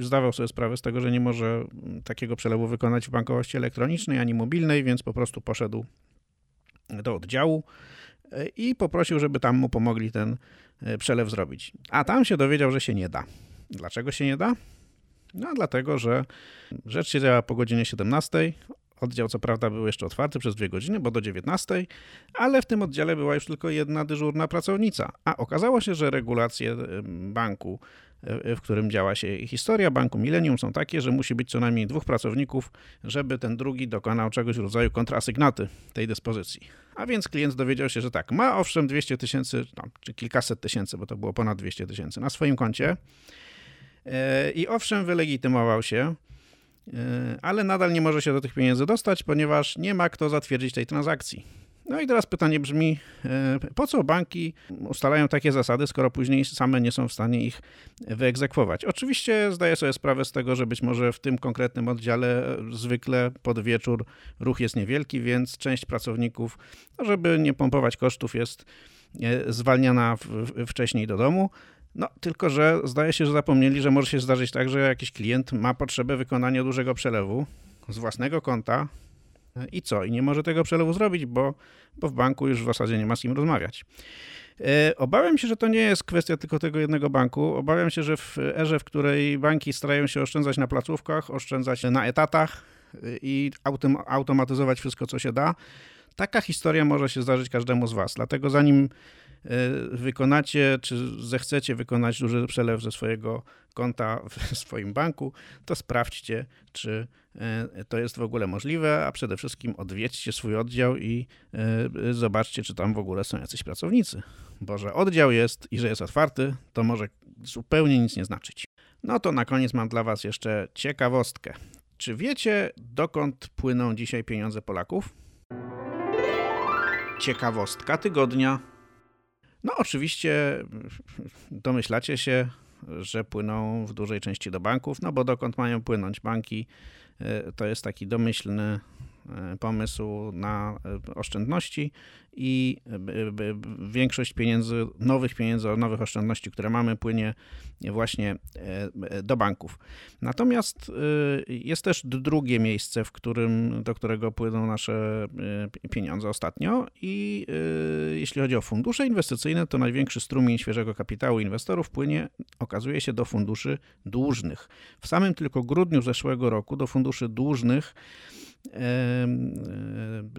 zdawał sobie sprawę z tego, że nie może takiego przelewu wykonać w bankowości elektronicznej ani mobilnej, więc po prostu poszedł do oddziału y, i poprosił, żeby tam mu pomogli ten y, przelew zrobić. A tam się dowiedział, że się nie da. Dlaczego się nie da? No, dlatego, że rzecz się działa po godzinie 17, Oddział co prawda był jeszcze otwarty przez dwie godziny, bo do 19, ale w tym oddziale była już tylko jedna dyżurna pracownica. A okazało się, że regulacje banku, e, w którym działa się historia banku Millennium są takie, że musi być co najmniej dwóch pracowników, żeby ten drugi dokonał czegoś w rodzaju kontrasygnaty tej dyspozycji. A więc klient dowiedział się, że tak, ma owszem 200 tysięcy, no, czy kilkaset tysięcy, bo to było ponad 200 tysięcy na swoim koncie e, i owszem wylegitymował się, ale nadal nie może się do tych pieniędzy dostać, ponieważ nie ma kto zatwierdzić tej transakcji. No i teraz pytanie brzmi, e, po co banki ustalają takie zasady, skoro później same nie są w stanie ich wyegzekwować? Oczywiście zdaję sobie sprawę z tego, że być może w tym konkretnym oddziale zwykle pod wieczór ruch jest niewielki, więc część pracowników, żeby nie pompować kosztów, jest e, zwalniana wcześniej do domu. No, tylko że zdaje się, że zapomnieli, że może się zdarzyć tak, że jakiś klient ma potrzebę wykonania dużego przelewu z własnego konta i co? I nie może tego przelewu zrobić, bo, bo w banku już w zasadzie nie ma z kim rozmawiać. E, obawiam się, że to nie jest kwestia tylko tego jednego banku. Obawiam się, że w erze, w której banki starają się oszczędzać na placówkach, oszczędzać na etatach i automatyzować wszystko, co się da, taka historia może się zdarzyć każdemu z Was. Dlatego zanim E, wykonacie, czy zechcecie wykonać duży przelew ze swojego konta w swoim banku, to sprawdźcie, czy e, to jest w ogóle możliwe, a przede wszystkim odwiedźcie swój oddział i e, zobaczcie, czy tam w ogóle są jacyś pracownicy. Bo że oddział jest i że jest otwarty, to może zupełnie nic nie znaczyć. No to na koniec mam dla Was jeszcze ciekawostkę. Czy wiecie, dokąd płyną dzisiaj pieniądze Polaków? Ciekawostka tygodnia. No, oczywiście domyślacie się, że płyną w dużej części do banków, no bo dokąd mają płynąć banki, e, to jest taki domyślny pomysł na e, oszczędności i e, większość pieniędzy, nowych pieniędzy, nowych oszczędności, które mamy, płynie właśnie do banków. Natomiast jest też drugie miejsce, w którym, do którego płyną nasze pieniądze ostatnio i jeśli chodzi o fundusze inwestycyjne, to największy strumień świeżego kapitału inwestorów płynie, okazuje się, do funduszy dłużnych. W samym tylko grudniu zeszłego roku do funduszy dłużnych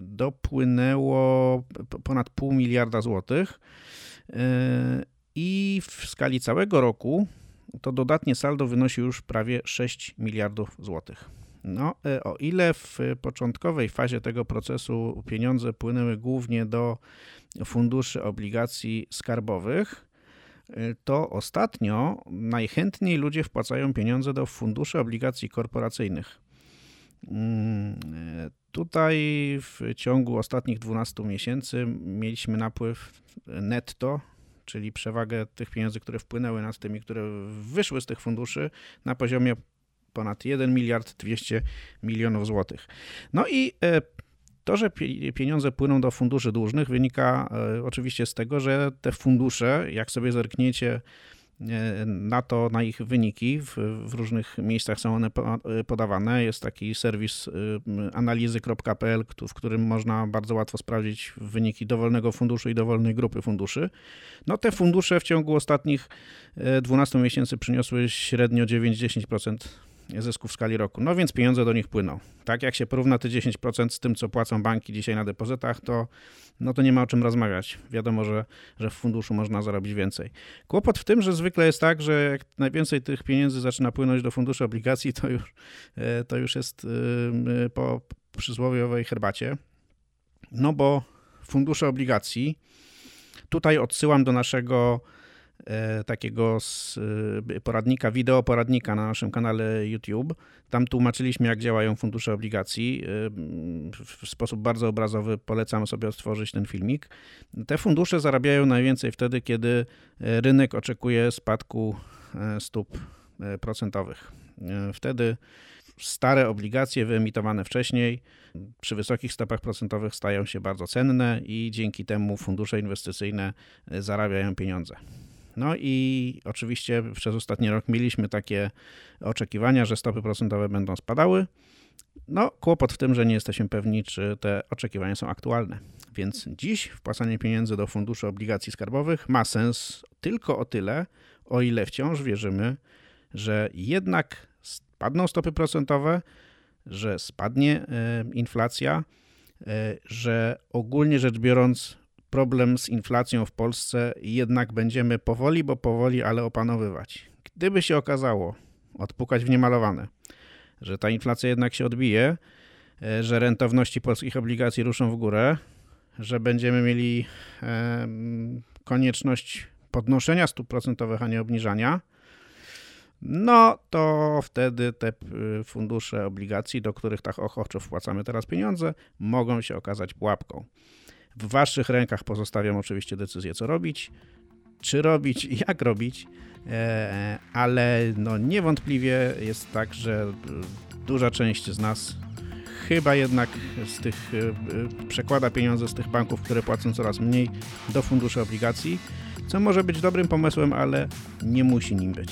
dopłynęło ponad pół miliarda złotych e, i w skali całego roku to dodatnie saldo wynosi już prawie 6 miliardów złotych. No, e, o ile w początkowej fazie tego procesu pieniądze płynęły głównie do funduszy obligacji skarbowych, e, to ostatnio najchętniej ludzie wpłacają pieniądze do funduszy obligacji korporacyjnych. Mm, tutaj w ciągu ostatnich 12 miesięcy mieliśmy napływ netto, czyli przewagę tych pieniędzy, które wpłynęły nad tymi, które wyszły z tych funduszy na poziomie ponad 1 miliard 200 milionów złotych. No i e, to, że pieniądze płyną do funduszy dłużnych, wynika e, oczywiście z tego, że te fundusze, jak sobie zerkniecie na to, na ich wyniki. W, w, różnych miejscach są one podawane. Jest taki serwis y, analizy.pl, w którym można bardzo łatwo sprawdzić wyniki dowolnego funduszu i dowolnej grupy funduszy. No te fundusze w ciągu ostatnich 12 e, miesięcy przyniosły średnio 9-10% zysku w skali roku. No więc pieniądze do nich płyną. Tak jak się porówna te 10% z tym, co płacą banki dzisiaj na depozytach, to, no to nie ma o czym rozmawiać. Wiadomo, że, że w funduszu można zarobić więcej. Kłopot w tym, że zwykle jest tak, że jak najwięcej tych pieniędzy zaczyna płynąć do funduszy obligacji, to już, e, to już jest e, po przysłowiowej herbacie. No bo fundusze obligacji, tutaj odsyłam do naszego takiego e, poradnika, wideo poradnika na naszym kanale YouTube. Tam tłumaczyliśmy, jak działają fundusze obligacji. E, w sposób bardzo obrazowy polecam sobie odtworzyć ten filmik. Te fundusze zarabiają najwięcej wtedy, kiedy rynek oczekuje spadku stóp procentowych. Wtedy stare obligacje wyemitowane wcześniej przy wysokich stopach procentowych stają się bardzo cenne i dzięki temu fundusze inwestycyjne zarabiają pieniądze. No i oczywiście przez ostatni rok mieliśmy takie oczekiwania, że stopy procentowe będą spadały. No, kłopot w tym, że nie jesteśmy pewni, czy te oczekiwania są aktualne. Więc dziś wpłacanie pieniędzy do funduszu obligacji skarbowych ma sens tylko o tyle, o ile wciąż wierzymy, że jednak spadną stopy procentowe, że spadnie inflacja, że ogólnie rzecz biorąc problem z inflacją w Polsce jednak będziemy powoli, bo powoli, ale opanowywać. Gdyby się okazało, odpukać w niemalowane, że ta inflacja jednak się odbije, e, że rentowności polskich obligacji ruszą w górę, że będziemy mieli konieczność podnoszenia stóp procentowych, a nie obniżania, no to wtedy te fundusze obligacji, do których tak ochoczo wpłacamy teraz pieniądze, mogą się okazać pułapką. W waszych rękach pozostawiam oczywiście decyzję, co robić, czy robić, jak robić, e, ale no niewątpliwie jest tak, że duża część z nas chyba jednak z tych e, przekłada pieniądze z tych banków, które płacą coraz mniej do funduszy obligacji, co może być dobrym pomysłem, ale nie musi nim być.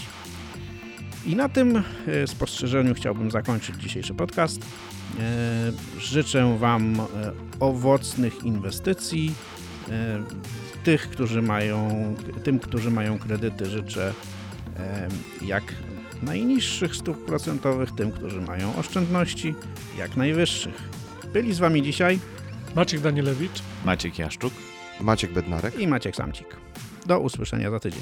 I na tym e, spostrzeżeniu chciałbym zakończyć dzisiejszy podcast. E, życzę Wam e, owocnych inwestycji. E, tych, którzy mają, tym, którzy mają kredyty, życzę jak najniższych stóp procentowych, tym, którzy mają oszczędności, jak najwyższych. Byli z Wami dzisiaj Maciek Danielewicz, Maciek Jaszczuk, Maciek Bednarek i Maciek Samcik. Do usłyszenia za tydzień.